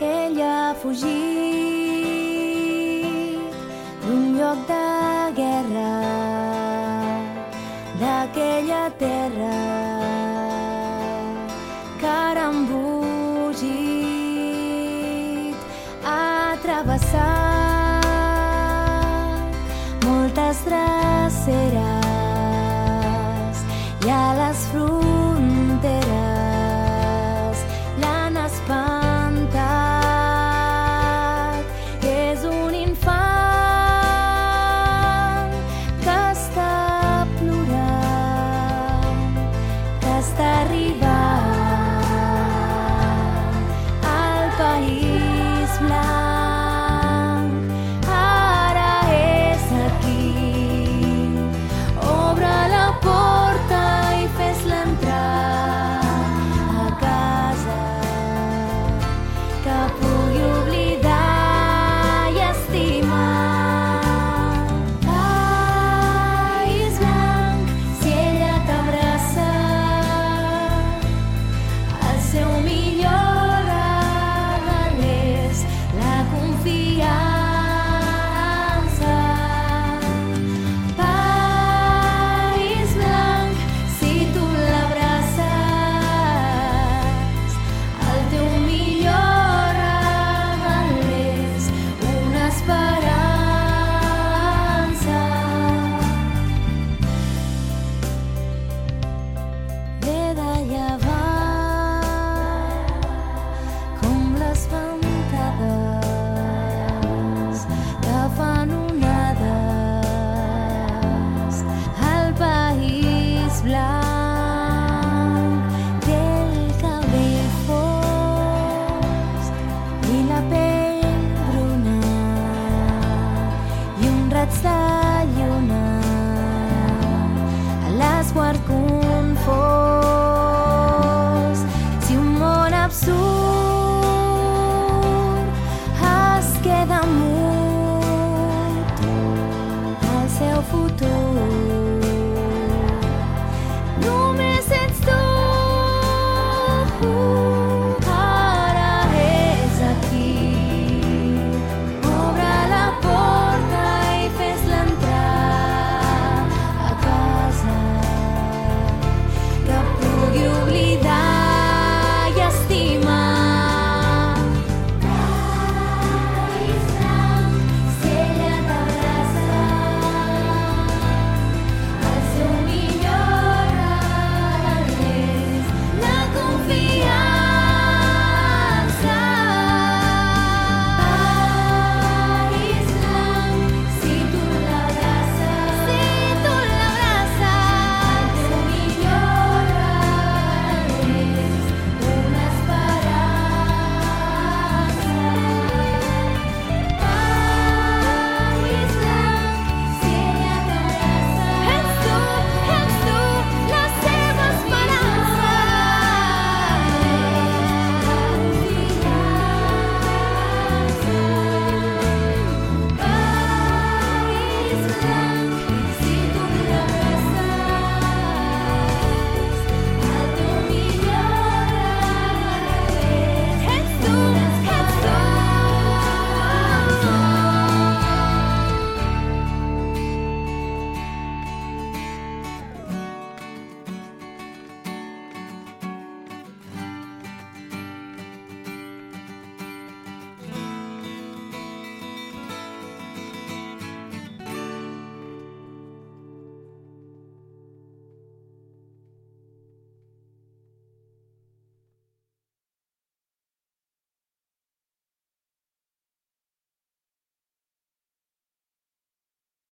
Ella ha fugit d'un lloc de guerra, d'aquella terra que ara han embogit, ha travessat arriba. password